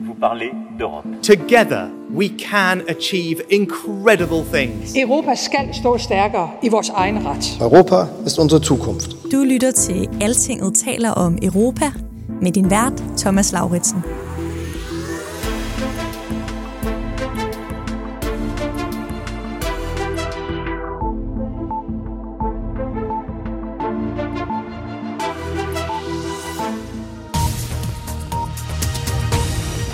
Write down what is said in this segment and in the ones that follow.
vous parler d'Europe. Together, we can achieve incredible things. Europa skal stå stærkere i vores egen ret. Europa ist unsere Zukunft. Du lytter til Altinget taler om Europa med din vært Thomas Lauritsen.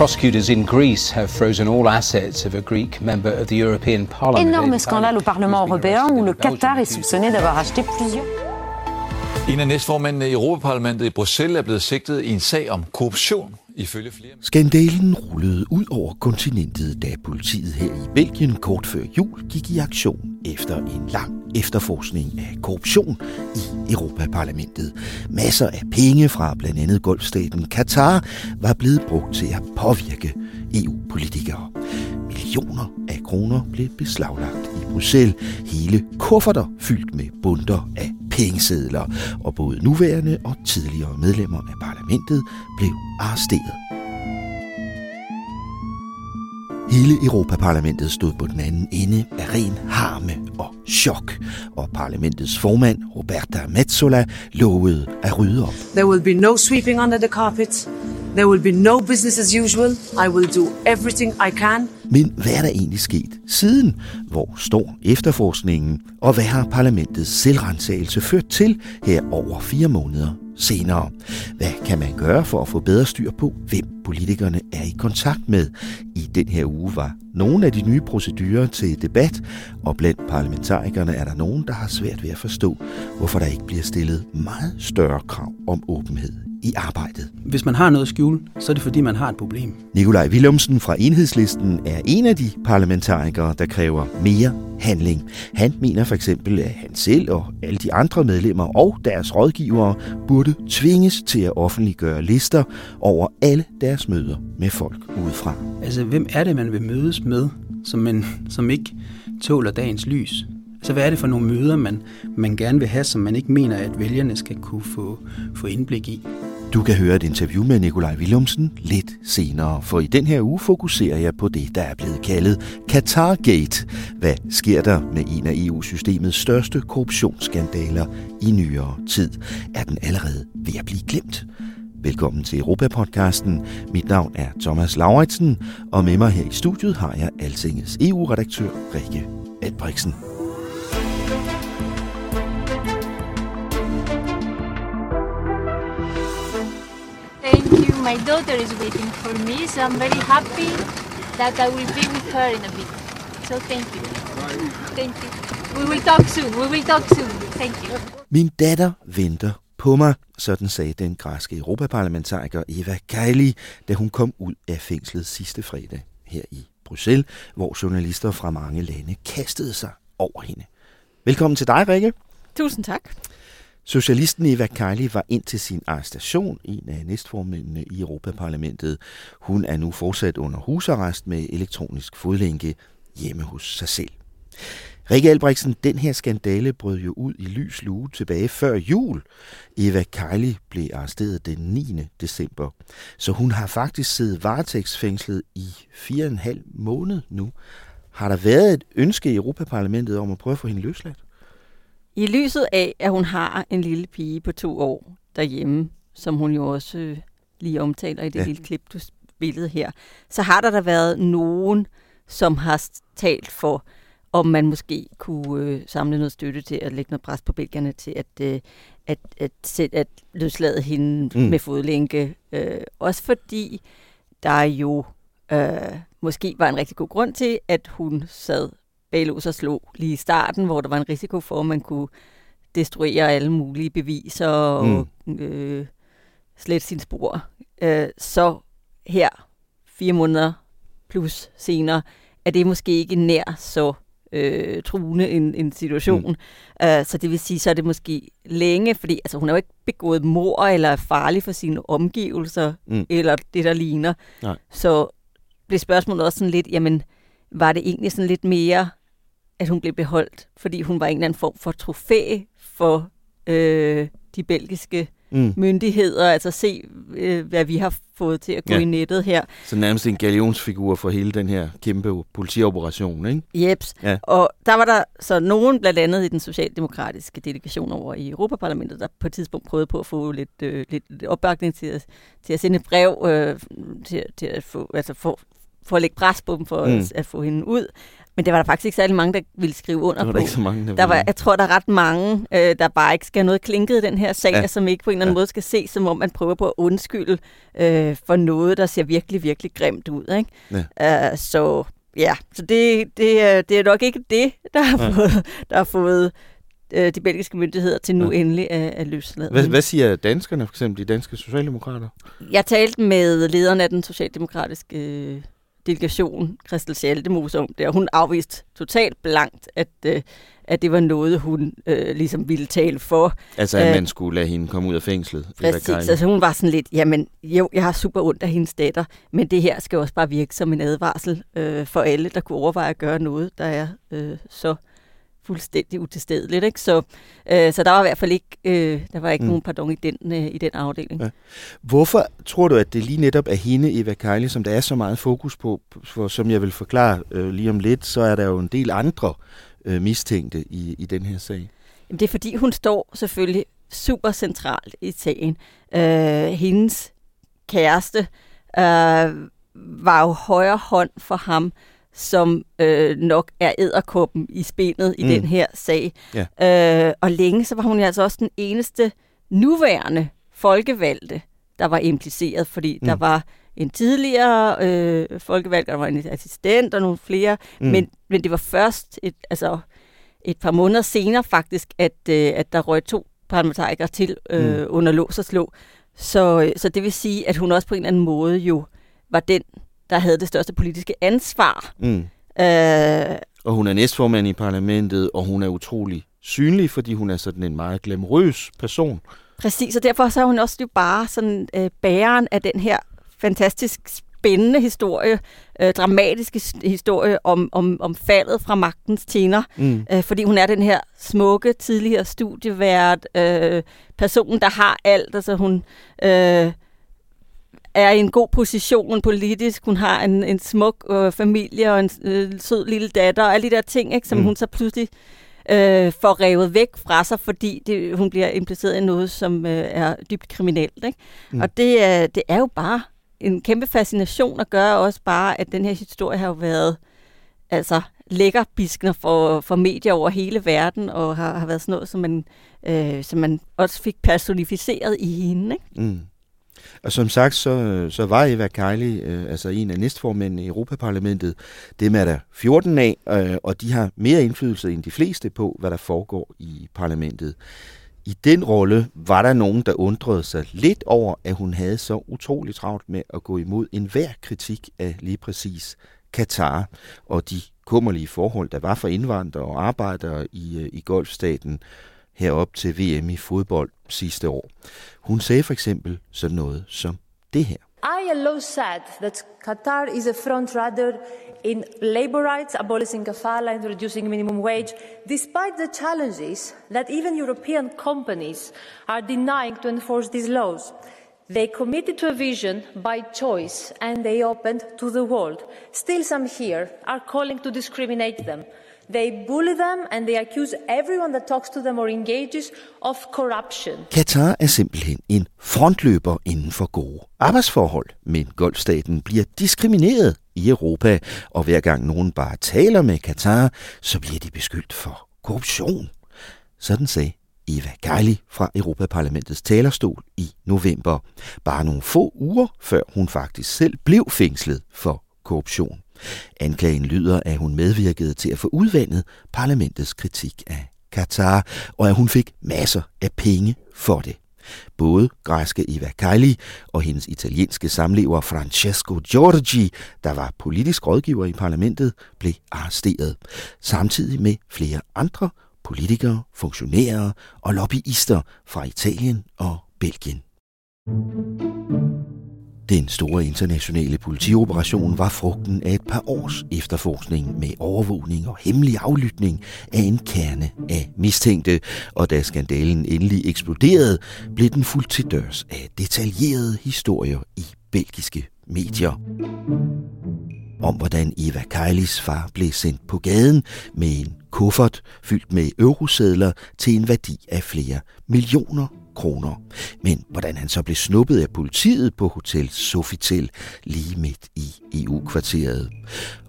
Prosecutors in Greece have frozen all assets of a Greek member of the European Parliament. Énorme scandale au Parlement européen où le Qatar est soupçonné d'avoir acheté plusieurs. En af næstformændene i Europaparlamentet i Bruxelles er blevet sigtet i en sag om korruption. Ifølge flere... Skandalen rullede ud over kontinentet, da politiet her i Belgien kort før jul gik i aktion efter en lang efterforskning af korruption i Europaparlamentet. Masser af penge fra blandt andet golfstaten Katar var blevet brugt til at påvirke EU-politikere. Millioner af kroner blev beslaglagt i Bruxelles. Hele kufferter fyldt med bunder af pengesedler, og både nuværende og tidligere medlemmer af parlamentet blev arresteret. Hele Europaparlamentet stod på den anden ende af ren harme og chok, og parlamentets formand, Roberta Metsola, lovede at rydde op. There will be no sweeping under the carpet. There will be no business as usual. I will do everything I can. Men hvad er der egentlig sket siden? Hvor står efterforskningen? Og hvad har parlamentets selvrensagelse ført til her over fire måneder senere? Hvad kan man gøre for at få bedre styr på, hvem politikerne er i kontakt med? I den her uge var nogle af de nye procedurer til debat, og blandt parlamentarikerne er der nogen, der har svært ved at forstå, hvorfor der ikke bliver stillet meget større krav om åbenhed i arbejdet. Hvis man har noget at skjule, så er det fordi, man har et problem. Nikolaj Willumsen fra Enhedslisten er en af de parlamentarikere, der kræver mere handling. Han mener for eksempel, at han selv og alle de andre medlemmer og deres rådgivere burde tvinges til at offentliggøre lister over alle deres møder med folk udefra. Altså, hvem er det, man vil mødes med, som, man, som ikke tåler dagens lys? Altså, hvad er det for nogle møder, man, man gerne vil have, som man ikke mener, at vælgerne skal kunne få, få indblik i? Du kan høre et interview med Nikolaj Willumsen lidt senere, for i den her uge fokuserer jeg på det, der er blevet kaldet Qatargate. Hvad sker der med en af EU-systemets største korruptionsskandaler i nyere tid? Er den allerede ved at blive glemt? Velkommen til Europapodcasten. Mit navn er Thomas Lauritsen, og med mig her i studiet har jeg Altingets EU-redaktør Rikke Albrechtsen. Thank you. My daughter is waiting for me, so I'm very happy that I will be with her in a bit. So thank you. Thank you. We will talk soon. We will talk soon. Thank you. Min datter venter på mig, sådan sagde den græske europaparlamentariker Eva Kaili, da hun kom ud af fængslet sidste fredag her i Bruxelles, hvor journalister fra mange lande kastede sig over hende. Velkommen til dig, Rikke. Tusind tak. Socialisten Eva Kaili var ind til sin arrestation, en af næstformændene i Europaparlamentet. Hun er nu fortsat under husarrest med elektronisk fodlænke hjemme hos sig selv. Rikke Albrechtsen, den her skandale brød jo ud i lys lue tilbage før jul. Eva Kaili blev arresteret den 9. december, så hun har faktisk siddet varetægtsfængslet i fire og en halv måned nu. Har der været et ønske i Europaparlamentet om at prøve at få hende løsladt? I lyset af, at hun har en lille pige på to år derhjemme, som hun jo også øh, lige omtaler i det ja. lille klip, du spillede her, så har der da været nogen, som har talt for, om man måske kunne øh, samle noget støtte til at lægge noget pres på belgierne til at, øh, at, at, at, at løslade hende mm. med fodlænke. Øh, også fordi der jo øh, måske var en rigtig god grund til, at hun sad bag lås og slå lige i starten, hvor der var en risiko for, at man kunne destruere alle mulige beviser og mm. øh, slette sin spor. Øh, så her, fire måneder plus senere, er det måske ikke nær så øh, truende en, en situation. Mm. Uh, så det vil sige, så er det måske længe, fordi altså, hun har jo ikke begået mor eller er farlig for sine omgivelser, mm. eller det, der ligner. Nej. Så blev spørgsmålet også sådan lidt, jamen, var det egentlig sådan lidt mere, at hun blev beholdt, fordi hun var en eller anden form for trofæ for øh, de belgiske mm. myndigheder, altså se, øh, hvad vi har fået til at gå ja. i nettet her. Så nærmest en galionsfigur for hele den her kæmpe politioperation, ikke? Jeps. Ja. Og der var der så nogen, blandt andet i den socialdemokratiske delegation over i Europaparlamentet, der på et tidspunkt prøvede på at få lidt, øh, lidt, opbakning til at, til at sende et brev øh, til, til at få, altså få, for at lægge pres på dem for mm. at, at få hende ud. Men det var der faktisk ikke særlig mange, der ville skrive under der på. Ikke så mange, der, der var, jeg tror, der er ret mange, øh, der bare ikke skal have noget klinket i den her sag, ja. som ikke på en eller anden ja. måde skal se, som om man prøver på at undskylde øh, for noget, der ser virkelig, virkelig grimt ud. Ikke? Ja. Uh, så ja, så det, det, det er nok ikke det, der har ja. fået, der har fået øh, de belgiske myndigheder til nu ja. endelig at, at løslade. Hvad, hvad siger danskerne, for eksempel de danske socialdemokrater? Jeg talte med lederen af den socialdemokratiske øh, delegation, Christel Schaldemose, om det, og hun afviste totalt blankt, at, øh, at det var noget, hun øh, ligesom ville tale for. Altså, at man skulle lade hende komme ud af fængslet? Præcis, altså hun var sådan lidt, jamen jo, jeg har super ondt af hendes datter, men det her skal også bare virke som en advarsel øh, for alle, der kunne overveje at gøre noget, der er øh, så fuldstændig utilstedeligt. Ikke? Så, øh, så der var i hvert fald ikke, øh, der var ikke mm. nogen pardon i den, øh, i den afdeling. Ja. Hvorfor tror du, at det lige netop er hende, Eva Kejli, som der er så meget fokus på? For som jeg vil forklare øh, lige om lidt, så er der jo en del andre øh, mistænkte i, i den her sag. Jamen, det er fordi, hun står selvfølgelig super centralt i sagen. Øh, hendes kæreste øh, var jo højre hånd for ham, som øh, nok er æderkoppen i spændet i mm. den her sag. Ja. Øh, og længe så var hun altså også den eneste nuværende folkevalgte, der var impliceret, fordi mm. der var en tidligere øh, folkevalgt, der var en assistent og nogle flere, mm. men, men det var først et, altså, et par måneder senere faktisk, at, øh, at der røg to parlamentarikere til øh, mm. under lås og slå. Så, så det vil sige, at hun også på en eller anden måde jo var den, der havde det største politiske ansvar. Mm. Øh, og hun er næstformand i parlamentet, og hun er utrolig synlig, fordi hun er sådan en meget glamorøs person. Præcis, og derfor så er hun også jo bare sådan øh, bæreren af den her fantastisk spændende historie, øh, dramatiske historie om, om, om faldet fra magtens tjener. Mm. Øh, fordi hun er den her smukke, tidligere studievært, øh, person, der har alt. Altså hun... Øh, er i en god position politisk. Hun har en, en smuk øh, familie og en øh, sød lille datter og alle de der ting, ikke, som mm. hun så pludselig øh, får revet væk fra sig, fordi det, hun bliver impliceret i noget, som øh, er dybt kriminelt. Ikke? Mm. Og det, øh, det er jo bare en kæmpe fascination at gøre også bare, at den her historie har jo været altså lækker biskner for, for medier over hele verden, og har, har været sådan noget, som man, øh, som man også fik personificeret i hende. Ikke? Mm. Og som sagt, så, så var Eva Kaili øh, altså en af næstformændene i Europaparlamentet. Dem er der 14 af, øh, og de har mere indflydelse end de fleste på, hvad der foregår i parlamentet. I den rolle var der nogen, der undrede sig lidt over, at hun havde så utroligt travlt med at gå imod enhver kritik af lige præcis Katar og de kummerlige forhold, der var for indvandrere og arbejdere i, øh, i golfstaten herop til VM i fodbold sidste år. Hun sagde for eksempel sådan noget som det her. I allow said that Qatar is a front runner in labor rights, abolishing kafala and reducing minimum wage, despite the challenges that even European companies are denying to enforce these laws. They committed to a vision by choice and they opened to the world. Still, some here are calling to discriminate them. They bully them, and they accuse everyone that talks to them or engages of corruption. Katar er simpelthen en frontløber inden for gode arbejdsforhold, men golfstaten bliver diskrimineret i Europa, og hver gang nogen bare taler med Katar, så bliver de beskyldt for korruption. Sådan sagde Eva Geili fra Europaparlamentets talerstol i november, bare nogle få uger før hun faktisk selv blev fængslet for korruption. Anklagen lyder, at hun medvirkede til at få udvandet parlamentets kritik af Katar, og at hun fik masser af penge for det. Både græske Eva Kaili og hendes italienske samlever Francesco Giorgi, der var politisk rådgiver i parlamentet, blev arresteret, samtidig med flere andre politikere, funktionærer og lobbyister fra Italien og Belgien. Den store internationale politioperation var frugten af et par års efterforskning med overvågning og hemmelig aflytning af en kerne af mistænkte, og da skandalen endelig eksploderede, blev den fuldt til dørs af detaljerede historier i belgiske medier. Om hvordan Eva Kejlis far blev sendt på gaden med en kuffert fyldt med eurosedler til en værdi af flere millioner kroner. Men hvordan han så blev snuppet af politiet på Hotel Sofitel lige midt i EU-kvarteret.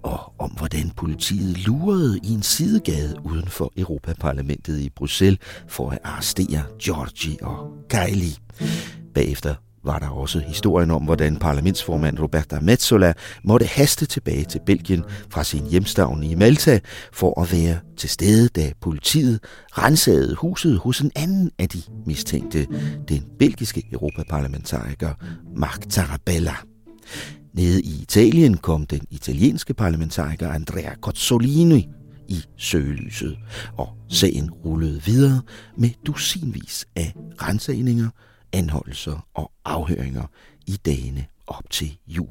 Og om hvordan politiet lurede i en sidegade uden for Europaparlamentet i Bruxelles for at arrestere Georgi og Kylie. Bagefter var der også historien om, hvordan parlamentsformand Roberta Metsola måtte haste tilbage til Belgien fra sin hjemstavn i Malta for at være til stede, da politiet rensede huset hos en anden af de mistænkte, den belgiske europaparlamentariker Marc Tarabella. Nede i Italien kom den italienske parlamentariker Andrea Cozzolini i søgelyset, og sagen rullede videre med dusinvis af rensagninger, anholdelser og afhøringer i dagene op til jul.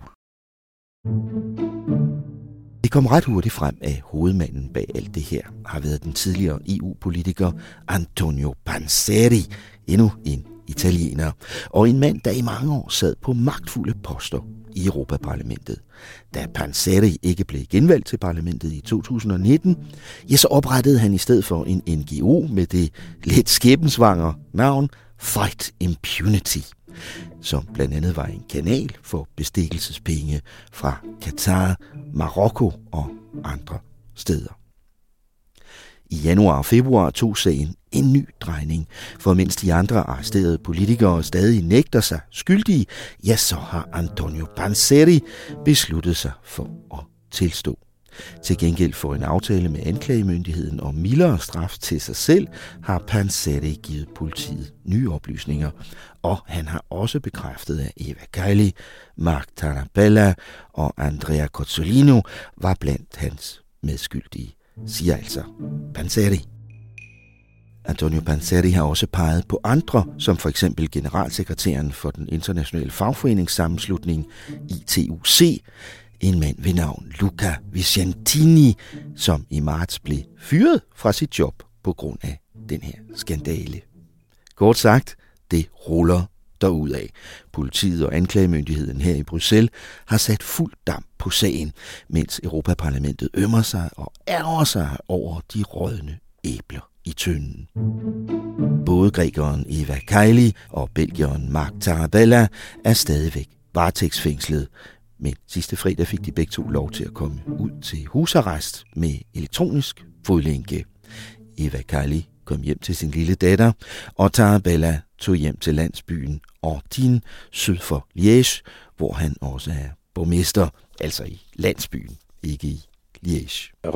Det kom ret hurtigt frem, at hovedmanden bag alt det her har været den tidligere EU-politiker Antonio Panzeri, endnu en italiener, og en mand, der i mange år sad på magtfulde poster i Europaparlamentet. Da Panzeri ikke blev genvalgt til parlamentet i 2019, ja, så oprettede han i stedet for en NGO med det lidt skæbensvanger navn Fight Impunity, som blandt andet var en kanal for bestikkelsespenge fra Katar, Marokko og andre steder. I januar og februar tog sagen en ny drejning, for mens de andre arresterede politikere stadig nægter sig skyldige, ja, så har Antonio Panzeri besluttet sig for at tilstå. Til gengæld for en aftale med anklagemyndigheden om mildere straf til sig selv, har Pansette givet politiet nye oplysninger, og han har også bekræftet, at Eva Kaili, Mark Tarabella og Andrea Cozzolino var blandt hans medskyldige, siger altså Panzeri. Antonio Panzeri har også peget på andre, som for eksempel generalsekretæren for den internationale fagforeningssammenslutning ITUC, en mand ved navn Luca Vicentini, som i marts blev fyret fra sit job på grund af den her skandale. Kort sagt, det ruller af. Politiet og anklagemyndigheden her i Bruxelles har sat fuld damp på sagen, mens Europaparlamentet ømmer sig og ærger sig over de rådne æbler i tynden. Både grækeren Eva Kaili og belgieren Mark Tarabella er stadigvæk varetægtsfængslet, men sidste fredag fik de begge to lov til at komme ud til husarrest med elektronisk fodlænke. Eva Kali kom hjem til sin lille datter, og Tarabella tog hjem til landsbyen Ordin syd for Liège, hvor han også er borgmester, altså i landsbyen, ikke i Liège. Euh.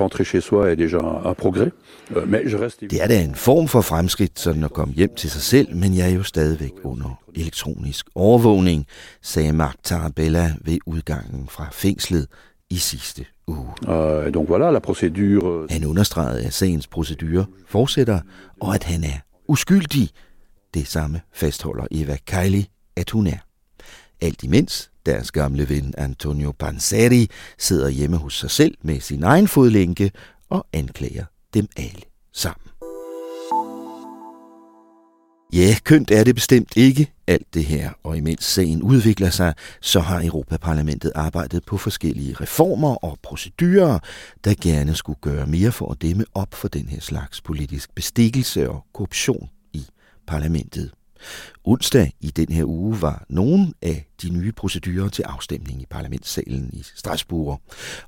Det er da en form for fremskridt, sådan at komme hjem til sig selv, men jeg er jo stadigvæk under elektronisk overvågning, sagde Mark Tarabella ved udgangen fra fængslet i sidste uge. Uh, donc voilà, la procédure... Euh, han understregede, at sagens procedure fortsætter, og at han er uskyldig. Det samme fastholder Eva Kaili, at hun er. Alt imens deres gamle ven Antonio Panzeri sidder hjemme hos sig selv med sin egen fodlænke og anklager dem alle sammen. Ja, kønt er det bestemt ikke alt det her, og imens sagen udvikler sig, så har Europaparlamentet arbejdet på forskellige reformer og procedurer, der gerne skulle gøre mere for at dæmme op for den her slags politisk bestikkelse og korruption i parlamentet. Onsdag i den her uge var nogle af de nye procedurer til afstemning i parlamentssalen i Strasbourg,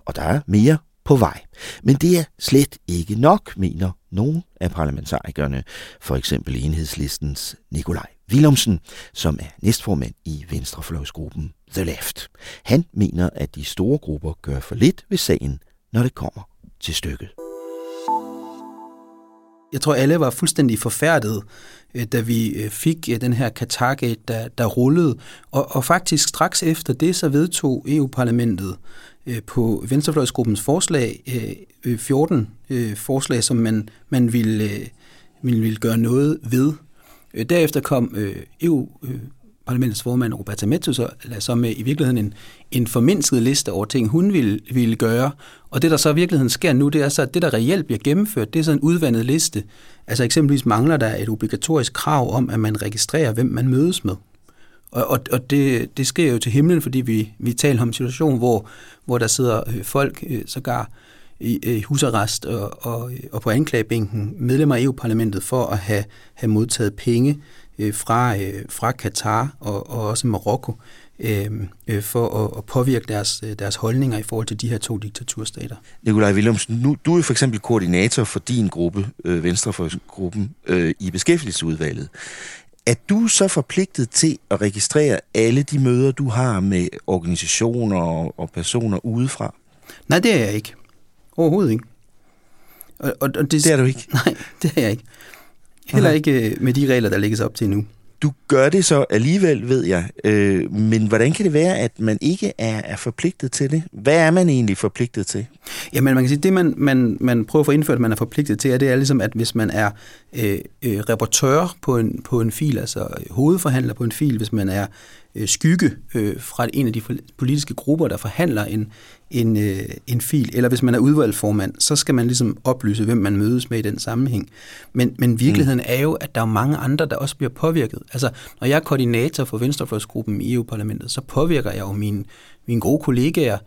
og der er mere på vej. Men det er slet ikke nok, mener nogle af parlamentarikerne, for eksempel enhedslistens Nikolaj Willumsen, som er næstformand i venstrefløjsgruppen The Left. Han mener, at de store grupper gør for lidt ved sagen, når det kommer til stykket jeg tror, alle var fuldstændig forfærdet, øh, da vi øh, fik øh, den her Qatargate, der, der rullede. Og, og faktisk straks efter det, så vedtog EU-parlamentet på Venstrefløjsgruppens forslag 14 forslag, som man, man ville, man ville gøre noget ved. Derefter kom EU parlamentets formand Roberta Metto så, så med i virkeligheden en, en formindsket liste over ting, hun ville, ville gøre. Og det, der så i virkeligheden sker nu, det er så, at det, der reelt bliver gennemført, det er så en udvandet liste. Altså eksempelvis mangler der et obligatorisk krav om, at man registrerer, hvem man mødes med. Og, og, og det, det sker jo til himlen, fordi vi, vi taler om en situation, hvor, hvor der sidder øh, folk øh, sågar i, øh, husarrest og, og, øh, og på anklagebænken, medlemmer af EU-parlamentet, for at have, have modtaget penge øh, fra, øh, fra Katar og, og også Marokko øh, øh, for at, at påvirke deres, deres holdninger i forhold til de her to diktaturstater. Nikolaj Willemsen, nu, du er for eksempel koordinator for din gruppe, øh, Venstrefolksgruppen, øh, i beskæftigelsesudvalget. Er du så forpligtet til at registrere alle de møder, du har med organisationer og, og personer udefra? Nej, det er jeg ikke. Overhovedet ikke. Og, og, og det, det er du ikke? Nej, det er jeg ikke. Heller ikke øh, med de regler, der lægges op til nu. Du gør det så alligevel, ved jeg. Øh, men hvordan kan det være, at man ikke er, er forpligtet til det? Hvad er man egentlig forpligtet til? Jamen, man kan sige, det man, man, man prøver at få indført, at man er forpligtet til, det er ligesom, at hvis man er øh, øh, reportør på en, på en fil, altså hovedforhandler på en fil, hvis man er øh, skygge øh, fra en af de politiske grupper, der forhandler en, en, øh, en fil, eller hvis man er udvalgsformand, så skal man ligesom oplyse, hvem man mødes med i den sammenhæng. Men, men virkeligheden mm. er jo, at der er mange andre, der også bliver påvirket. Altså, når jeg er koordinator for Venstrefløjsgruppen i EU-parlamentet, så påvirker jeg jo mine, mine gode kollegaer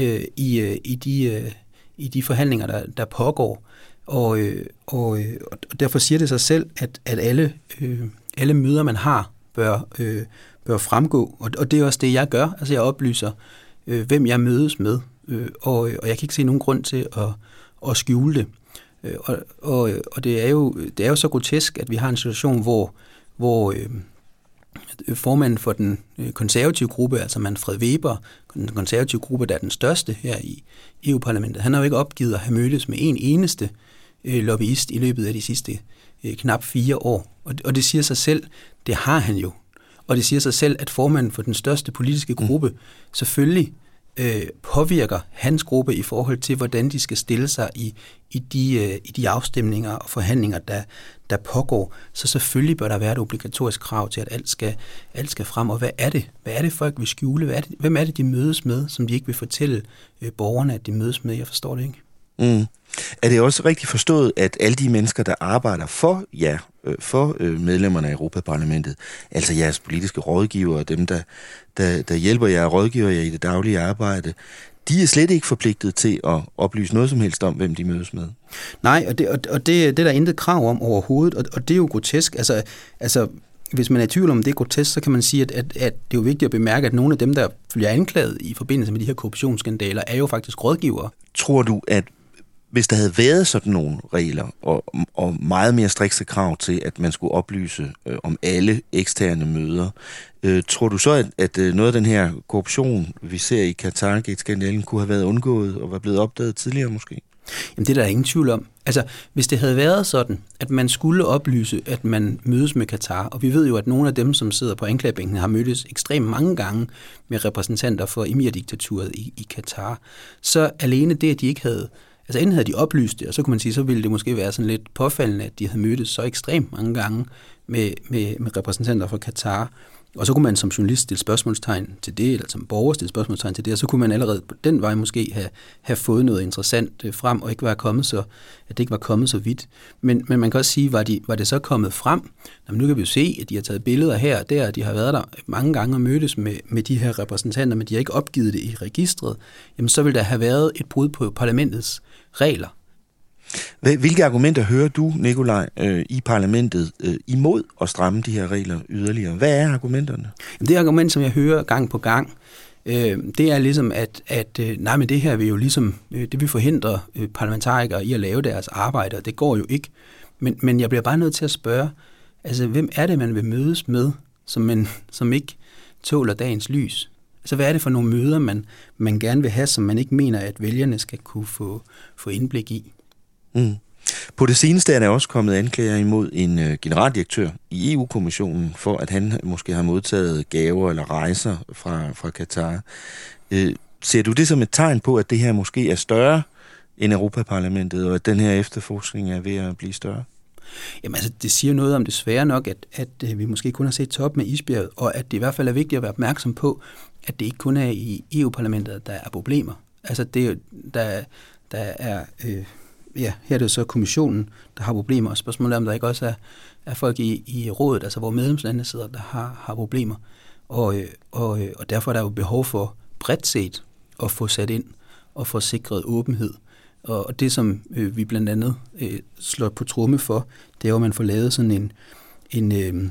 øh, i, øh, i, de, øh, i de forhandlinger, der, der pågår. Og, øh, og, øh, og derfor siger det sig selv, at, at alle, øh, alle møder, man har, bør, øh, bør fremgå. Og, og det er også det, jeg gør. Altså jeg oplyser, øh, hvem jeg mødes med, øh, og, øh, og jeg kan ikke se nogen grund til at, at skjule det. Øh, og, og, øh, og det, er jo, det er jo så grotesk, at vi har en situation, hvor, hvor øh, formanden for den øh, konservative gruppe, altså Manfred Weber, den konservative gruppe, der er den største her i EU-parlamentet, han har jo ikke opgivet at have mødtes med en eneste øh, lobbyist i løbet af de sidste øh, knap fire år. Og, og det siger sig selv, det har han jo. Og det siger sig selv, at formanden for den største politiske mm. gruppe mm. selvfølgelig øh, påvirker hans gruppe i forhold til, hvordan de skal stille sig i, i, de, øh, i de afstemninger og forhandlinger, der, der pågår. Så selvfølgelig bør der være et obligatorisk krav til, at alt skal, alt skal frem. Og hvad er det? Hvad er det, folk vil skjule? Hvad er det, hvem er det, de mødes med, som de ikke vil fortælle øh, borgerne, at de mødes med? Jeg forstår det ikke. Mm. Er det også rigtigt forstået, at alle de mennesker, der arbejder for jer, øh, for øh, medlemmerne af Europaparlamentet, altså jeres politiske rådgivere, dem der, der, der hjælper jer og rådgiver jer i det daglige arbejde, de er slet ikke forpligtet til at oplyse noget som helst om, hvem de mødes med. Nej, og det, og det, det er der intet krav om overhovedet, og, og det er jo grotesk. Altså, altså, hvis man er i tvivl om, det er grotesk, så kan man sige, at, at, at det er jo vigtigt at bemærke, at nogle af dem, der bliver anklaget i forbindelse med de her korruptionsskandaler, er jo faktisk rådgivere. Tror du, at hvis der havde været sådan nogle regler og, og meget mere strikse krav til, at man skulle oplyse øh, om alle eksterne møder, øh, tror du så, at, at øh, noget af den her korruption, vi ser i Qatargate-skandalen, kunne have været undgået og var blevet opdaget tidligere måske? Jamen det er der ingen tvivl om. Altså, hvis det havde været sådan, at man skulle oplyse, at man mødes med Katar, og vi ved jo, at nogle af dem, som sidder på anklagebænken, har mødtes ekstremt mange gange med repræsentanter for emirdiktaturet i, i Katar, så alene det, at de ikke havde Altså enten havde de oplyst det, og så kunne man sige, så ville det måske være sådan lidt påfaldende, at de havde mødtes så ekstremt mange gange med, med, med repræsentanter fra Katar. Og så kunne man som journalist stille spørgsmålstegn til det, eller som borger stille spørgsmålstegn til det, og så kunne man allerede på den vej måske have, have fået noget interessant øh, frem, og ikke være kommet så, at det ikke var kommet så vidt. Men, men man kan også sige, var, de, var det så kommet frem? Jamen, nu kan vi jo se, at de har taget billeder her og der, og de har været der mange gange og mødtes med, med de her repræsentanter, men de har ikke opgivet det i registret. Jamen, så vil der have været et brud på parlamentets regler. Hvilke argumenter hører du, Nikolaj, øh, i parlamentet øh, imod at stramme de her regler yderligere? Hvad er argumenterne? Det argument, som jeg hører gang på gang, øh, det er ligesom, at, at nej, men det her vil jo ligesom, det vil forhindre parlamentarikere i at lave deres arbejde, og det går jo ikke. Men, men jeg bliver bare nødt til at spørge, altså hvem er det, man vil mødes med, som, man, som ikke tåler dagens lys? Altså, hvad er det for nogle møder, man, man gerne vil have, som man ikke mener, at vælgerne skal kunne få, få indblik i? Mm. På det seneste er der også kommet anklager imod en øh, generaldirektør i EU-kommissionen for, at han måske har modtaget gaver eller rejser fra, fra Katar. Øh, ser du det som et tegn på, at det her måske er større end Europaparlamentet, og at den her efterforskning er ved at blive større? Jamen altså, det siger noget om det svære nok, at, at øh, vi måske kun har set top med isbjerget, og at det i hvert fald er vigtigt at være opmærksom på, at det ikke kun er i EU-parlamentet, der er problemer. Altså, det, der, der er... Øh, ja, her er det så kommissionen, der har problemer, og spørgsmålet er, om der ikke også er, er folk i, i rådet, altså hvor medlemslandene sidder, der har, har problemer. Og, øh, og, øh, og derfor er der jo behov for bredt set at få sat ind og få sikret åbenhed. Og, og det, som øh, vi blandt andet øh, slår på tromme for, det er jo, at man får lavet sådan en, en, øh,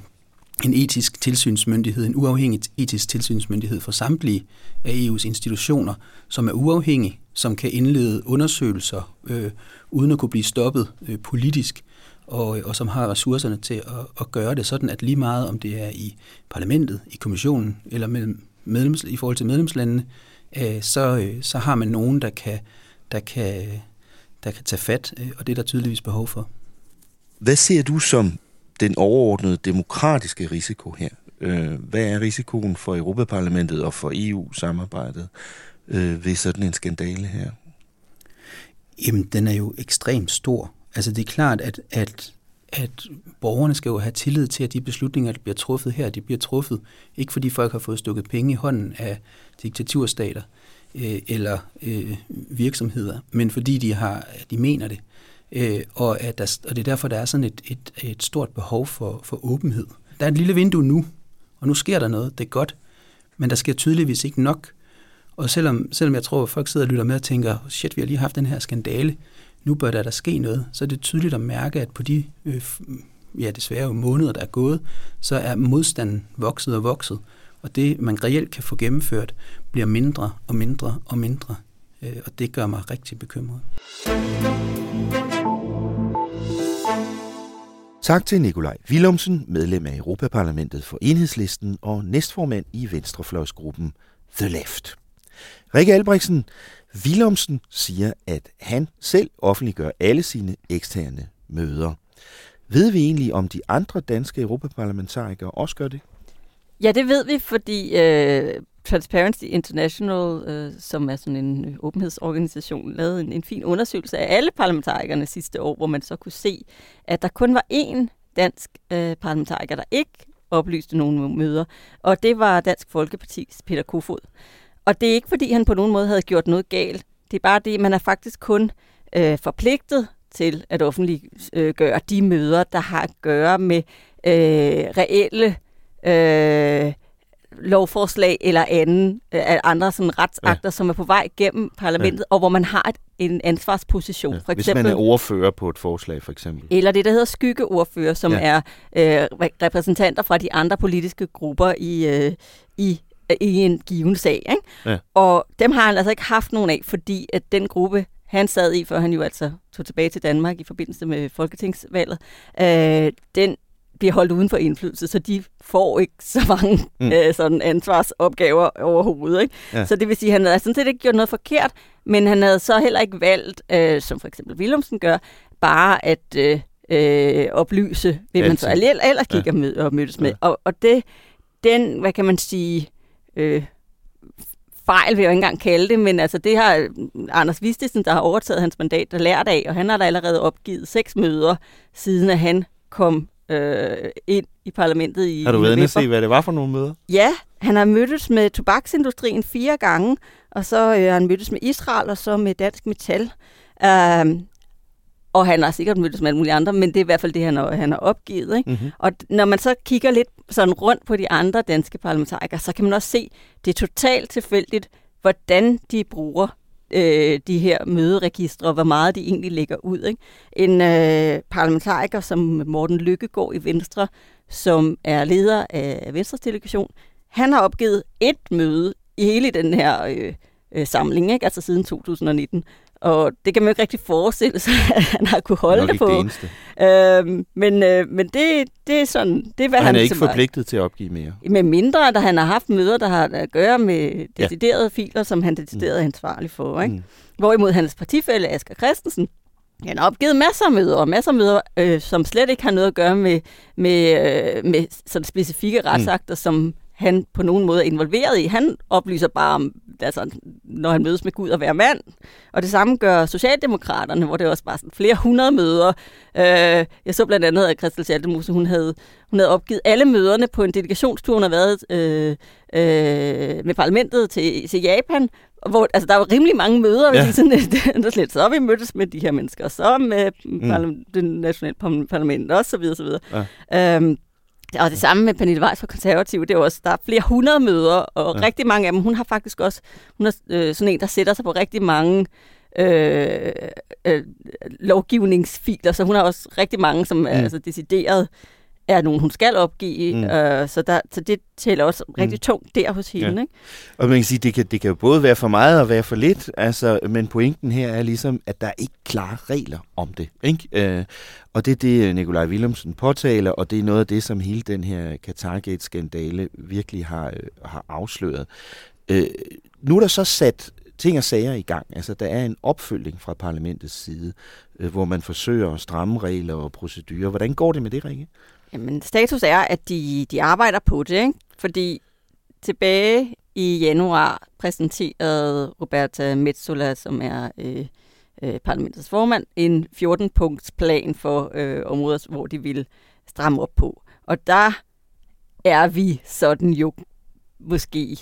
en etisk tilsynsmyndighed, en uafhængig etisk tilsynsmyndighed for samtlige af EU's institutioner, som er uafhængig, som kan indlede undersøgelser øh, uden at kunne blive stoppet øh, politisk, og, øh, og som har ressourcerne til at, at gøre det sådan, at lige meget om det er i parlamentet, i kommissionen eller mellem medlems, i forhold til medlemslandene, øh, så, øh, så har man nogen, der kan, der kan, der kan tage fat, øh, og det er der tydeligvis behov for. Hvad ser du som den overordnede demokratiske risiko her? Øh, hvad er risikoen for Europaparlamentet og for EU-samarbejdet øh, ved sådan en skandale her? Jamen, den er jo ekstremt stor. Altså, det er klart, at, at, at borgerne skal jo have tillid til, at de beslutninger, der bliver truffet her, de bliver truffet, ikke fordi folk har fået stukket penge i hånden af diktaturstater øh, eller øh, virksomheder, men fordi de, har, de mener det. Øh, og, at der, og det er derfor, der er sådan et, et, et stort behov for, for åbenhed. Der er et lille vindue nu, og nu sker der noget, det er godt, men der sker tydeligvis ikke nok. Og selvom, selvom jeg tror, at folk sidder og lytter med og tænker, shit, vi har lige haft den her skandale, nu bør der der ske noget, så er det tydeligt at mærke, at på de øh, ja, desværre måneder, der er gået, så er modstanden vokset og vokset. Og det, man reelt kan få gennemført, bliver mindre og mindre og mindre. Øh, og det gør mig rigtig bekymret. Tak til Nikolaj Willumsen, medlem af Europaparlamentet for Enhedslisten og næstformand i Venstrefløjsgruppen The Left. Rikke Albrechtsen, Willumsen siger, at han selv offentliggør alle sine eksterne møder. Ved vi egentlig, om de andre danske europaparlamentarikere også gør det? Ja, det ved vi, fordi øh, Transparency International, øh, som er sådan en øh, åbenhedsorganisation, lavede en, en fin undersøgelse af alle parlamentarikerne sidste år, hvor man så kunne se, at der kun var én dansk øh, parlamentariker, der ikke oplyste nogen møder, og det var Dansk Folkepartis Peter Kofod. Og det er ikke, fordi han på nogen måde havde gjort noget galt. Det er bare det, man er faktisk kun øh, forpligtet til at offentliggøre øh, de møder, der har at gøre med øh, reelle øh, lovforslag eller anden, øh, andre sådan retsakter, ja. som er på vej gennem parlamentet, ja. og hvor man har et, en ansvarsposition. Ja. For eksempel, Hvis man er ordfører på et forslag, for eksempel. Eller det, der hedder skyggeordfører, som ja. er øh, repræsentanter fra de andre politiske grupper i, øh, i i en given sag. Ikke? Ja. Og dem har han altså ikke haft nogen af, fordi at den gruppe, han sad i, før han jo altså tog tilbage til Danmark i forbindelse med folketingsvalget, øh, den bliver holdt uden for indflydelse, så de får ikke så mange mm. øh, sådan ansvarsopgaver overhovedet. Ikke? Ja. Så det vil sige, at han havde sådan set ikke gjort noget forkert, men han havde så heller ikke valgt, øh, som for eksempel Willumsen gør, bare at øh, øh, oplyse, hvem man så ellers kigger ja. med og mødes med. Ja. Og, og det, den, hvad kan man sige, øh, fejl vil jeg ikke engang kalde det, men altså det har Anders Vistesen, der har overtaget hans mandat, der lært af, og han har da allerede opgivet seks møder, siden at han kom øh, ind i parlamentet i Har du været inde og se, hvad det var for nogle møder? Ja, han har mødtes med tobaksindustrien fire gange, og så øh, har han mødtes med Israel, og så med Dansk Metal. Uh, og han har sikkert mødtes med alle mulige andre, men det er i hvert fald det, han har, han har opgivet. Ikke? Mm-hmm. Og når man så kigger lidt sådan rundt på de andre danske parlamentarikere, så kan man også se, det er totalt tilfældigt, hvordan de bruger øh, de her møderegistre, og hvor meget de egentlig lægger ud. Ikke? En øh, parlamentariker som Morten Lykkegaard i Venstre, som er leder af Venstres delegation, han har opgivet et møde i hele den her øh, øh, samling, ikke? altså siden 2019. Og det kan man jo ikke rigtig forestille sig, at han har kunne holde det på. Det øhm, men øh, men det, det er sådan... Det er, hvad han, han er ikke forpligtet til at opgive mere? Med mindre, at han har haft møder, der har at gøre med deciderede ja. filer, som han decideret er ansvarlig for. Ikke? Mm. Hvorimod hans partifælle Asger Christensen, Han har opgivet masser af møder, og masser af møder, øh, som slet ikke har noget at gøre med, med, øh, med sådan specifikke retsakter, mm. som han på nogen måde er involveret i. Han oplyser bare om, altså, når han mødes med Gud at være mand. Og det samme gør Socialdemokraterne, hvor det også bare sådan flere hundrede møder. Øh, jeg så blandt andet, at Christel Schaldemose, hun havde, hun havde opgivet alle møderne på en delegationstur, hun har været øh, øh, med parlamentet til, til Japan, hvor altså, der var rimelig mange møder, ja. sådan, der slet, så vi mødtes med de her mennesker, og så med mm. det nationale parlament, og så videre, så videre. Ja. Øhm, og det samme med Pernille Weiss fra Konservative, det er også, der er flere hundrede møder, og ja. rigtig mange af dem, hun har faktisk også, hun er øh, sådan en, der sætter sig på rigtig mange øh, øh, lovgivningsfiler, så hun har også rigtig mange, som mm. er altså, decideret er nogen, hun skal opgive. Mm. Øh, så, der, så det tæller også rigtig mm. tungt der hos hende. Ja. Ikke? Og man kan sige, det kan, det kan jo både være for meget og være for lidt, altså, men pointen her er ligesom, at der er ikke klare regler om det. Ikke? Øh, og det er det, Nikolaj Willumsen påtaler, og det er noget af det, som hele den her Qatargate-skandale virkelig har, øh, har afsløret. Øh, nu er der så sat ting og sager i gang. Altså, der er en opfølging fra parlamentets side, øh, hvor man forsøger at stramme regler og procedurer. Hvordan går det med det, Rikke? Jamen, status er, at de, de arbejder på det, ikke? fordi tilbage i januar præsenterede Roberta Metsola, som er øh, øh, parlamentets formand, en 14-punkts plan for øh, områder, hvor de vil stramme op på. Og der er vi sådan jo måske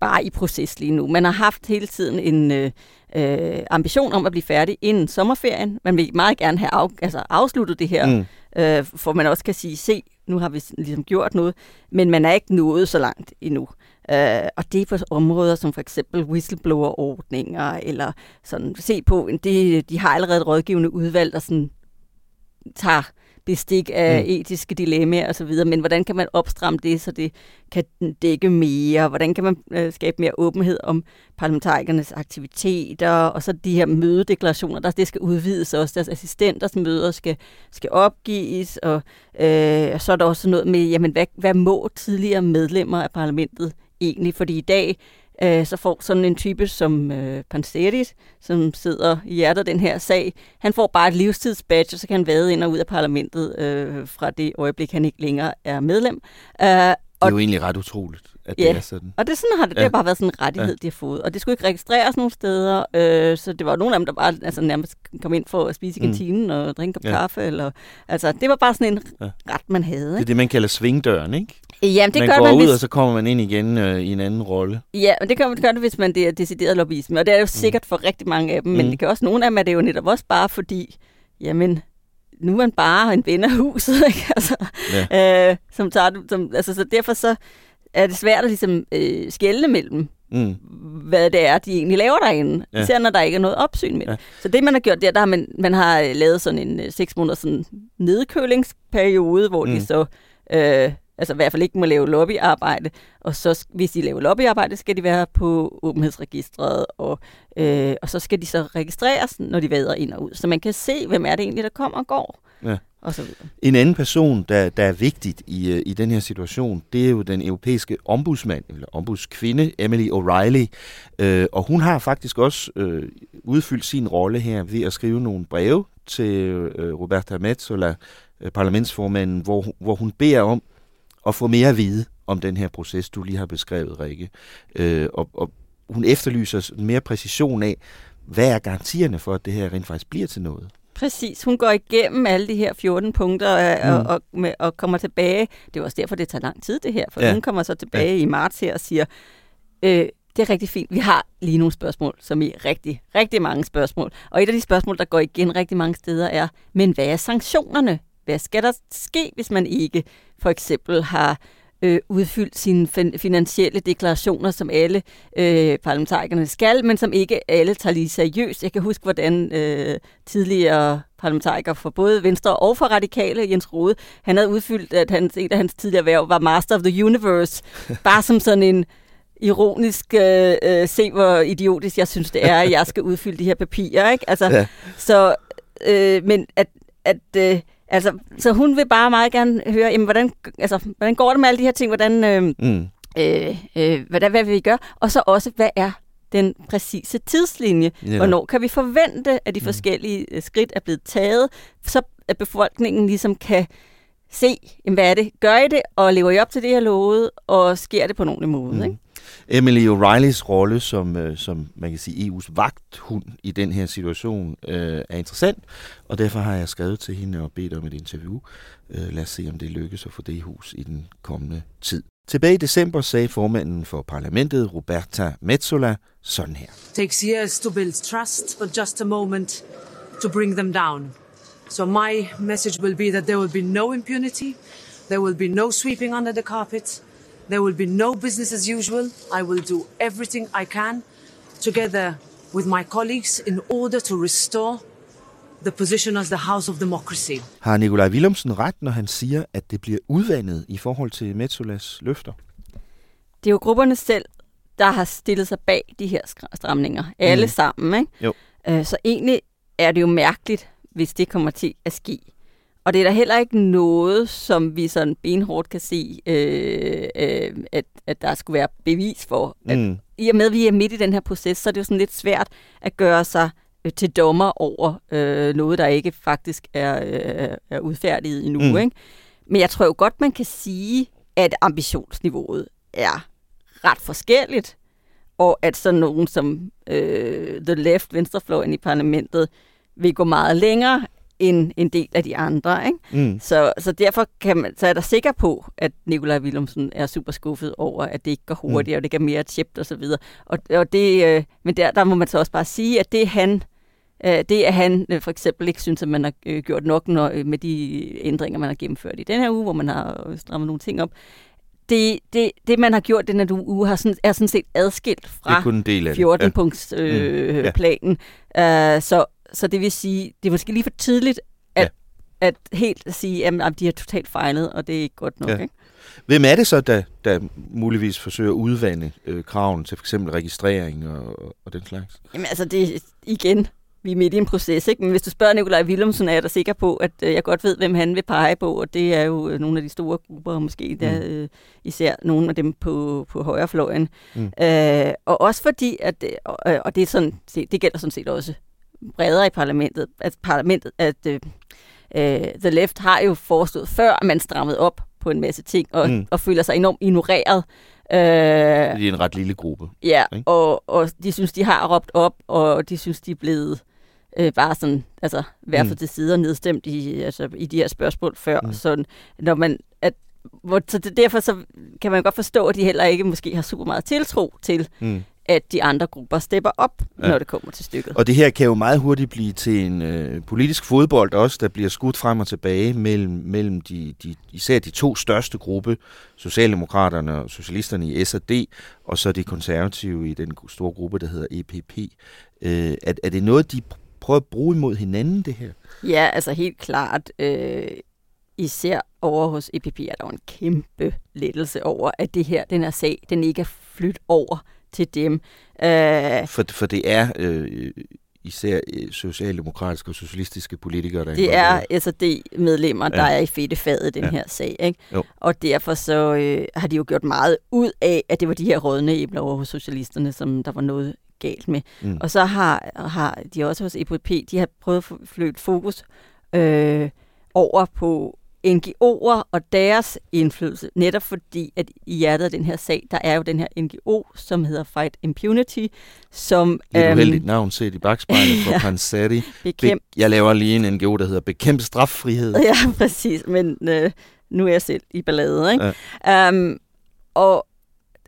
bare i proces lige nu. Man har haft hele tiden en øh, øh, ambition om at blive færdig inden sommerferien. Man vil meget gerne have af, altså afsluttet det her, mm øh, for man også kan sige, se, nu har vi ligesom gjort noget, men man er ikke nået så langt endnu. Øh, og det er på områder som for eksempel whistleblower-ordninger, eller sådan, se på, de, de har allerede et rådgivende udvalg, der sådan tager bestik af mm. etiske dilemmaer osv., men hvordan kan man opstramme det, så det kan dække mere? Hvordan kan man øh, skabe mere åbenhed om parlamentarikernes aktiviteter? Og så de her mødedeklarationer, der det skal udvides også. Deres assistenters møder skal, skal opgives, og øh, så er der også noget med, jamen hvad, hvad må tidligere medlemmer af parlamentet egentlig? Fordi i dag øh, så får sådan en type som øh, Panseris, som sidder i hjertet af den her sag, han får bare et livstidsbadge, og så kan han vade ind og ud af parlamentet øh, fra det øjeblik, han ikke længere er medlem. Øh, det er og, jo egentlig ret utroligt, at ja, det er sådan. og det, sådan har det, ja. det har bare været sådan en rettighed, ja. de har fået. Og det skulle ikke registreres nogen steder, øh, så det var nogle af dem, der bare altså, nærmest kom ind for at spise i mm. kantinen mm. og drikke ja. kaffe. Eller, altså, det var bare sådan en ja. ret, man havde. Ikke? Det er det, man kalder svingdøren, ikke? Jamen, det man gør går man, ud, hvis... og så kommer man ind igen øh, i en anden rolle. Ja, men det gør, gør det, hvis man det er decideret lobbyisme. Og det er jo mm. sikkert for rigtig mange af dem, mm. men det kan også nogle af dem, er det jo netop også bare fordi, jamen, nu er man bare en ven af huset, ikke? Altså, ja. øh, som tager, som, altså, så derfor så er det svært at ligesom, øh, skælde mellem, mm. hvad det er, de egentlig laver derinde. Ja. Især når der ikke er noget opsyn med ja. Så det, man har gjort der, der har man, man har øh, lavet sådan en øh, seks måneder sådan nedkølingsperiode, hvor mm. de så... Øh, altså i hvert fald ikke må lave lobbyarbejde, og så hvis de laver lobbyarbejde, skal de være på åbenhedsregistret, og, øh, og så skal de så registreres, når de vader ind og ud, så man kan se, hvem er det egentlig, der kommer og går. Ja. Og så videre. En anden person, der, der er vigtigt i, øh, i den her situation, det er jo den europæiske ombudsmand, eller ombudskvinde, Emily O'Reilly. Øh, og hun har faktisk også øh, udfyldt sin rolle her ved at skrive nogle breve til øh, Roberta Metsola, øh, parlamentsformanden, hvor, hvor hun beder om at få mere at vide om den her proces, du lige har beskrevet, Rikke. Øh, og, og hun efterlyser mere præcision af, hvad er garantierne for, at det her rent faktisk bliver til noget? Præcis. Hun går igennem alle de her 14 punkter og, mm. og, og, med, og kommer tilbage. Det er også derfor, det tager lang tid, det her. For ja. hun kommer så tilbage ja. i marts her og siger, øh, det er rigtig fint. Vi har lige nogle spørgsmål, som er rigtig, rigtig mange spørgsmål. Og et af de spørgsmål, der går igen rigtig mange steder er, men hvad er sanktionerne? Hvad skal der ske, hvis man ikke for eksempel har øh, udfyldt sine fin- finansielle deklarationer, som alle øh, parlamentarikerne skal, men som ikke alle tager lige seriøst. Jeg kan huske, hvordan øh, tidligere parlamentarikere for både Venstre og for Radikale, Jens Rode, han havde udfyldt, at hans, et af hans tidligere værv var Master of the Universe, bare som sådan en ironisk, øh, øh, se hvor idiotisk jeg synes det er, at jeg skal udfylde de her papirer. Ikke? Altså, ja. Så, øh, men at, at øh, Altså, så hun vil bare meget gerne høre, jamen, hvordan, altså, hvordan går det med alle de her ting, hvordan, øh, mm. øh, øh, hvad, hvad vil vi gøre? Og så også, hvad er den præcise tidslinje. Ja. Hvornår kan vi forvente, at de forskellige øh, skridt er blevet taget, så at befolkningen ligesom kan se, jamen, hvad er det? Gør I det, og lever I op til det, jeg lovede, og sker det på en ordentlig måde? Mm. Ikke? Emily O'Reillys rolle som, øh, som man kan sige EU's vagthund i den her situation øh, er interessant, og derfor har jeg skrevet til hende og bedt om et interview. Øh, lad os se, om det lykkes at få det i hus i den kommende tid. Tilbage i december sagde formanden for parlamentet, Roberta Metsola, sådan her. takes years to build trust, but just a moment to bring them down. So my message will be that there will be no impunity, there will be no sweeping under the carpet, there will be no business as usual. I will do everything I can together with my colleagues in order to restore the position as the house of democracy. Har Nikolaj Willumsen ret, når han siger, at det bliver udvandet i forhold til Metsolas løfter? Det er jo grupperne selv, der har stillet sig bag de her stramninger. Alle Mm. sammen, ikke? Jo. Øh, Så egentlig er det jo mærkeligt, hvis det kommer til at ske. Og det er da heller ikke noget, som vi sådan benhårdt kan se, øh, øh, at, at der skulle være bevis for. At, Mm. I og med, at vi er midt i den her proces, så er det jo sådan lidt svært at gøre sig øh, til dommer over øh, noget, der ikke faktisk er, øh, er udfærdiget endnu. Mm. Ikke? Men jeg tror jo godt, man kan sige, at ambitionsniveauet er ret forskelligt, og at sådan nogen som øh, The Left, venstrefløjen i parlamentet, vil gå meget længere end en del af de andre. Ikke? Mm. Så, så derfor kan man, så er der sikker på, at Nikolaj Willumsen er super skuffet over, at det ikke går hurtigere, mm. og det går mere chipt og så videre. Og, og det, øh, men der, der må man så også bare sige, at det han, øh, det at han øh, for eksempel ikke synes, at man har øh, gjort nok når, øh, med de ændringer, man har gennemført i den her uge, hvor man har øh, strammet nogle ting op, det, det, det man har gjort den her uge, har sådan, er sådan set adskilt fra er kun en del af det. 14-punkts Ja. øh, Mm. Ja. planen. Uh, så, så det vil sige, det er måske lige for tidligt at, ja. at helt sige, at, at de har totalt fejlet, og det er ikke godt nok. Ja. Ikke? Hvem er det så, der, der muligvis forsøger at udvande øh, kraven til f.eks. registrering og, og den slags? Jamen altså, det igen, vi er midt i en proces, ikke? Men hvis du spørger Nikolaj Willumsen, er jeg da sikker på, at øh, jeg godt ved, hvem han vil pege på, og det er jo øh, nogle af de store grupper, og måske der, øh, især nogle af dem på, på højrefløjen. Mm. Øh, og også fordi, at, øh, og, og det, er sådan, det gælder sådan set også bredere i parlamentet, at parlamentet, at øh, øh, The Left har jo foreslået før, at man strammede op på en masse ting, og, Mm. og føler sig enormt ignoreret. Øh, Det er en ret lille gruppe. Ja, ikke? og, og de synes, de har råbt op, og de synes, de er blevet øh, bare sådan, altså, værftet Mm. til side og nedstemt i, altså, i de her spørgsmål før. Mm. Mm. Så når man, at, hvor, så det, derfor så kan man godt forstå, at de heller ikke måske har super meget tiltro til, Mm. At de andre grupper stepper op, Ja. når det kommer til stykket. Og det her kan jo meget hurtigt blive til en øh, politisk fodbold også, der bliver skudt frem og tilbage mellem, mellem de, de, især de to største gruppe, Socialdemokraterne og Socialisterne i S&D, og så de konservative i den store gruppe, der hedder EPP. Øh, er, er det noget, de prøver at bruge imod hinanden, det her? Ja, altså helt klart. Øh, især over hos EPP er der en kæmpe lettelse over, at det her, den her sag, den ikke er flyttet over til dem. Øh, For, for det er øh, især øh, socialdemokratiske og socialistiske politikere, der Det er involveret. SRD-medlemmer, der Ja. er i fedtefadet i den Ja. her sag. Ikke? Jo. Og derfor så øh, har de jo gjort meget ud af, at det var de her rådne æbler over hos socialisterne, som der var noget galt med. Mm. Og så har, har de også hos EPP, de har prøvet at flytte fokus øh, over på NGO'er og deres indflydelse, netop fordi, at i hjertet af den her sag, der er jo den her NGO, som hedder Fight Impunity, som... Lidt øhm, uheldigt navn set i bagspejlet for ja. Pansati. Bekæmp- Jeg laver lige en NGO, der hedder Bekæmp straffrihed. Ja, præcis. Men øh, nu er jeg selv i ballade, ikke? Ja. Um, og,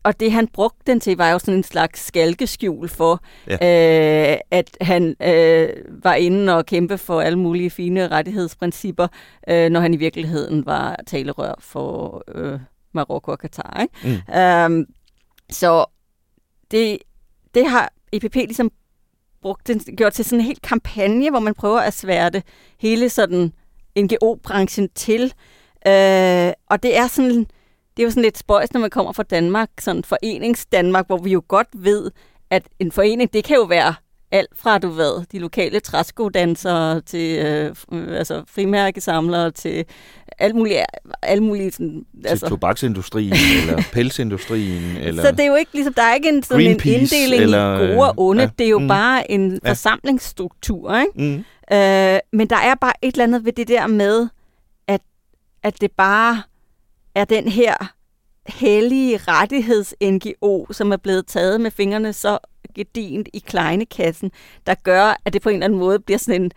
og det, han brugte den til, var jo sådan en slags skalkeskjul for, ja. øh, at han øh, var inde og kæmpe for alle mulige fine rettighedsprincipper, øh, når han i virkeligheden var talerør for øh, Marokko og Katar. Ikke? Mm. Um, så det, det har EPP ligesom brugt den, gjort til sådan en helt kampagne, hvor man prøver at sværte hele sådan NGO-branchen til. Øh, og det er sådan, det er jo sådan lidt spøjs, når man kommer fra Danmark, sådan forenings-Danmark, hvor vi jo godt ved, at en forening, det kan jo være alt fra, du ved, de lokale træskodansere til øh, altså frimærkesamlere til alt muligt, alt muligt sådan, til altså. tobaksindustrien eller pelsindustrien. Eller så det er jo ikke ligesom, der er ikke en, sådan en inddeling eller, i gode og onde, ja, det er jo mm, bare en ja. forsamlingsstruktur, ikke? Mm. Øh, men der er bare et eller andet ved det der med, at, at det bare er den her hellige rettigheds-NGO, som er blevet taget med fingrene så gedint i kleinekassen, der gør, at det på en eller anden måde bliver sådan en,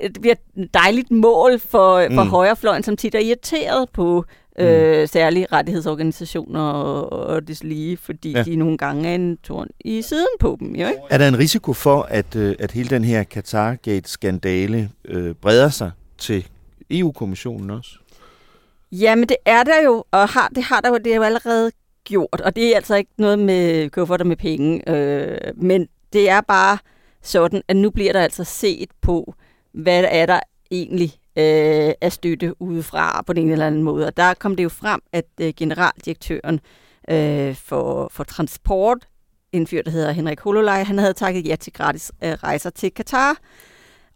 det bliver et dejligt mål for, mm. for højrefløjen, som tit er irriteret på øh, mm. særlige rettighedsorganisationer og, og det lige, fordi ja. de nogle gange er en torn i siden på dem. Jo, ikke? Er der en risiko for, at, øh, at hele den her Qatargate-skandale øh, breder sig til EU-kommissionen også? Jamen, det er der jo, og har, det har der jo, det er jo allerede gjort, og det er altså ikke noget med kufferter med penge, øh, men det er bare sådan, at nu bliver der altså set på, hvad er der egentlig øh, af støtte udefra på den ene eller anden måde. Og der kom det jo frem, at øh, generaldirektøren øh, for, for transport, en fyr, der hedder Henrik Hololej, han havde takket ja til gratis øh, rejser til Katar.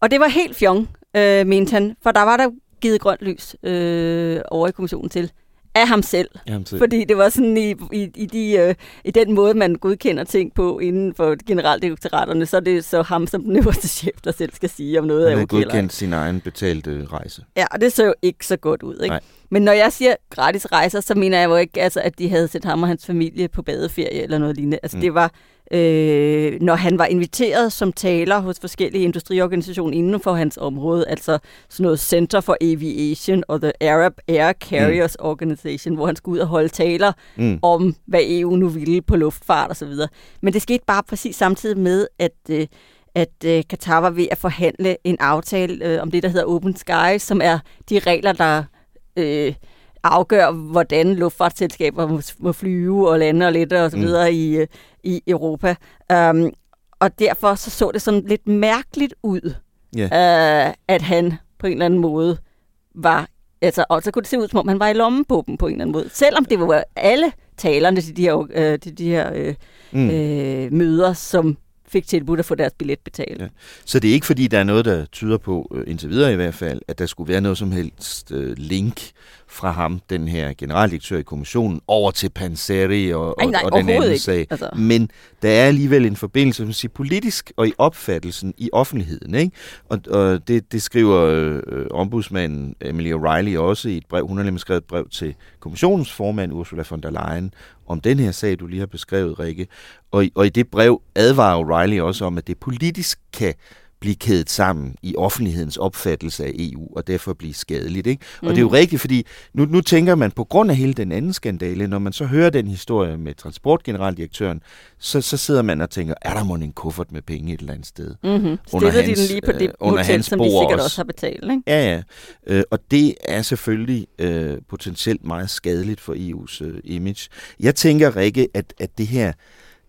Og det var helt fjong, øh, mente han, for der var der givet grønt lys øh, over i kommissionen til af ham selv. Ham selv. Fordi det var sådan i, i, i, de, øh, i den måde, man godkender ting på inden for generaldirektoraterne, så er det så ham som den øverste chef, der selv skal sige, om noget han er okay godkendt sin egen betalte rejse. Ja, og det så jo ikke så godt ud. Ikke? Nej. Men når jeg siger gratis rejser, så mener jeg jo ikke, altså, at de havde sendt ham og hans familie på badeferie eller noget lignende. Altså, mm. det var øh, når han var inviteret som taler hos forskellige industriorganisationer inden for hans område, altså sådan noget Center for Aviation og The Arab Air Carriers mm. Organization, hvor han skulle ud og holde taler mm. om, hvad EU nu ville på luftfart osv. Men det skete bare præcis samtidig med, at øh, at øh, Qatar var ved at forhandle en aftale øh, om det, der hedder Open Skies, som er de regler, der øh, afgør, hvordan luftfartsselskaber må, flyve og lande og lette og så mm. videre mm. i, i Europa. Um, og derfor så, så det sådan lidt mærkeligt ud, yeah. uh, at han på en eller anden måde var... Altså, og så kunne det se ud, som om han var i lommen på dem på en eller anden måde. Selvom det var alle talerne til de her, uh, til de her uh, mm. uh, møder, som fik tilbudt at få deres billet betalt. Ja. Så det er ikke fordi, der er noget, der tyder på, indtil videre i hvert fald, at der skulle være noget som helst uh, link fra ham, den her generaldirektør i kommissionen, over til Panseri og, Ej, nej, og, og den anden ikke. sag. Altså. Men der er alligevel en forbindelse man siger, politisk og i opfattelsen i offentligheden. Ikke? Og, og det, det skriver øh, ombudsmanden Emily O'Reilly også i et brev. Hun har nemlig skrevet et brev til kommissionens formand Ursula von der Leyen om den her sag, du lige har beskrevet, Rikke. Og, og i det brev advarer O'Reilly også om, at det politisk kan blive kædet sammen i offentlighedens opfattelse af EU, og derfor blive skadeligt. Ikke? Mm. Og det er jo mm. rigtigt, fordi nu, nu tænker man på grund af hele den anden skandale, når man så hører den historie med transportgeneraldirektøren, så, så sidder man og tænker, er der måske en kuffert med penge et eller andet sted? Mm-hmm. Under hans, de den lige på det øh, under hotel, som de sikkert også, også har betalt, ikke? Ja, ja. Øh, og det er selvfølgelig øh, potentielt meget skadeligt for EU's øh, image. Jeg tænker, Rikke, at, at det her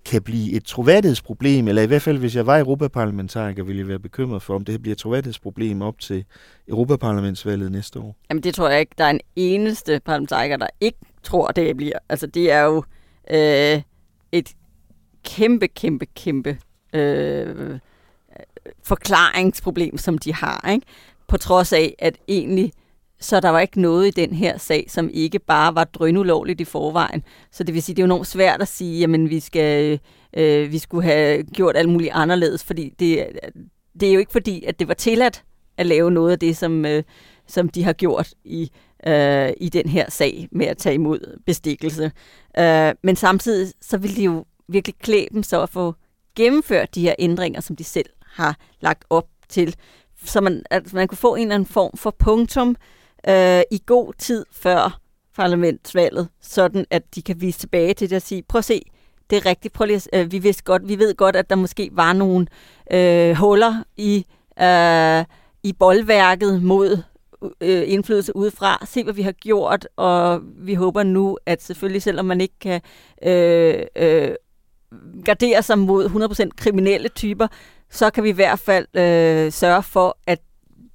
kan blive et troværdighedsproblem, eller i hvert fald hvis jeg var europaparlamentariker, ville jeg være bekymret for, om det her bliver et troværdighedsproblem op til Europaparlamentsvalget næste år. Jamen det tror jeg ikke. Der er en eneste parlamentariker, der ikke tror, det bliver. Altså det er jo øh, et kæmpe, kæmpe, kæmpe øh, forklaringsproblem, som de har. Ikke? På trods af, at egentlig så der var ikke noget i den her sag, som ikke bare var drønulovligt i forvejen. Så det vil sige, det er jo enormt svært at sige, jamen vi skal, øh, vi skulle have gjort alt muligt anderledes, fordi det, det er jo ikke fordi, at det var tilladt at lave noget af det, som, øh, som de har gjort i, øh, i den her sag med at tage imod bestikkelse. Øh, men samtidig så ville de jo virkelig klæbe dem så at få gennemført de her ændringer, som de selv har lagt op til, så man, at man kunne få en eller anden form for punktum øh, Øh, i god tid før parlamentsvalget, sådan at de kan vise tilbage til det og sige, prøv at se, det er rigtigt, prøv lige, øh, vi, vidste godt, vi ved godt, at der måske var nogle øh, huller i, øh, i boldværket mod øh, indflydelse udefra. Se, hvad vi har gjort, og vi håber nu, at selvfølgelig, selvom man ikke kan øh, øh, gardere sig mod 100% kriminelle typer, så kan vi i hvert fald øh, sørge for, at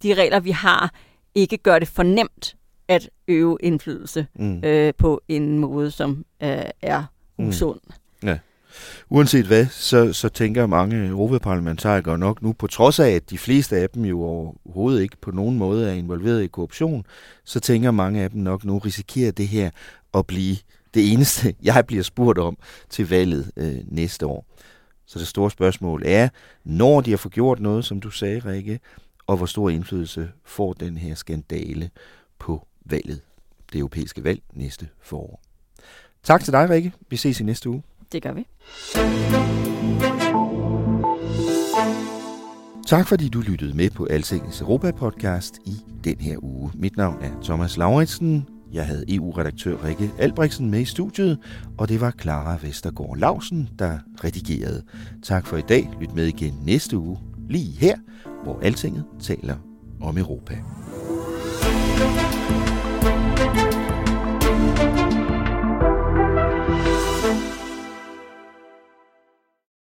de regler, vi har, ikke gør det for nemt at øve indflydelse mm. øh, på en måde, som øh, er mm. usund. Mm. Ja. Uanset hvad, så, så tænker mange europaparlamentarikere nok nu, på trods af, at de fleste af dem jo overhovedet ikke på nogen måde er involveret i korruption, så tænker mange af dem nok nu, risikerer det her at blive det eneste, jeg bliver spurgt om til valget øh, næste år. Så det store spørgsmål er, når de har fået gjort noget, som du sagde, Rikke, og hvor stor indflydelse får den her skandale på valget, det europæiske valg næste forår. Tak til dig, Rikke. Vi ses i næste uge. Det gør vi. Tak fordi du lyttede med på Altingens Europa-podcast i den her uge. Mit navn er Thomas Lauritsen. Jeg havde EU-redaktør Rikke Albrechtsen med i studiet, og det var Clara Vestergaard Lausen, der redigerede. Tak for i dag. Lyt med igen næste uge, lige her, hvor Altinget taler om Europa.